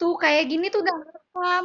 Tuh kayak gini tuh udah ngerekam.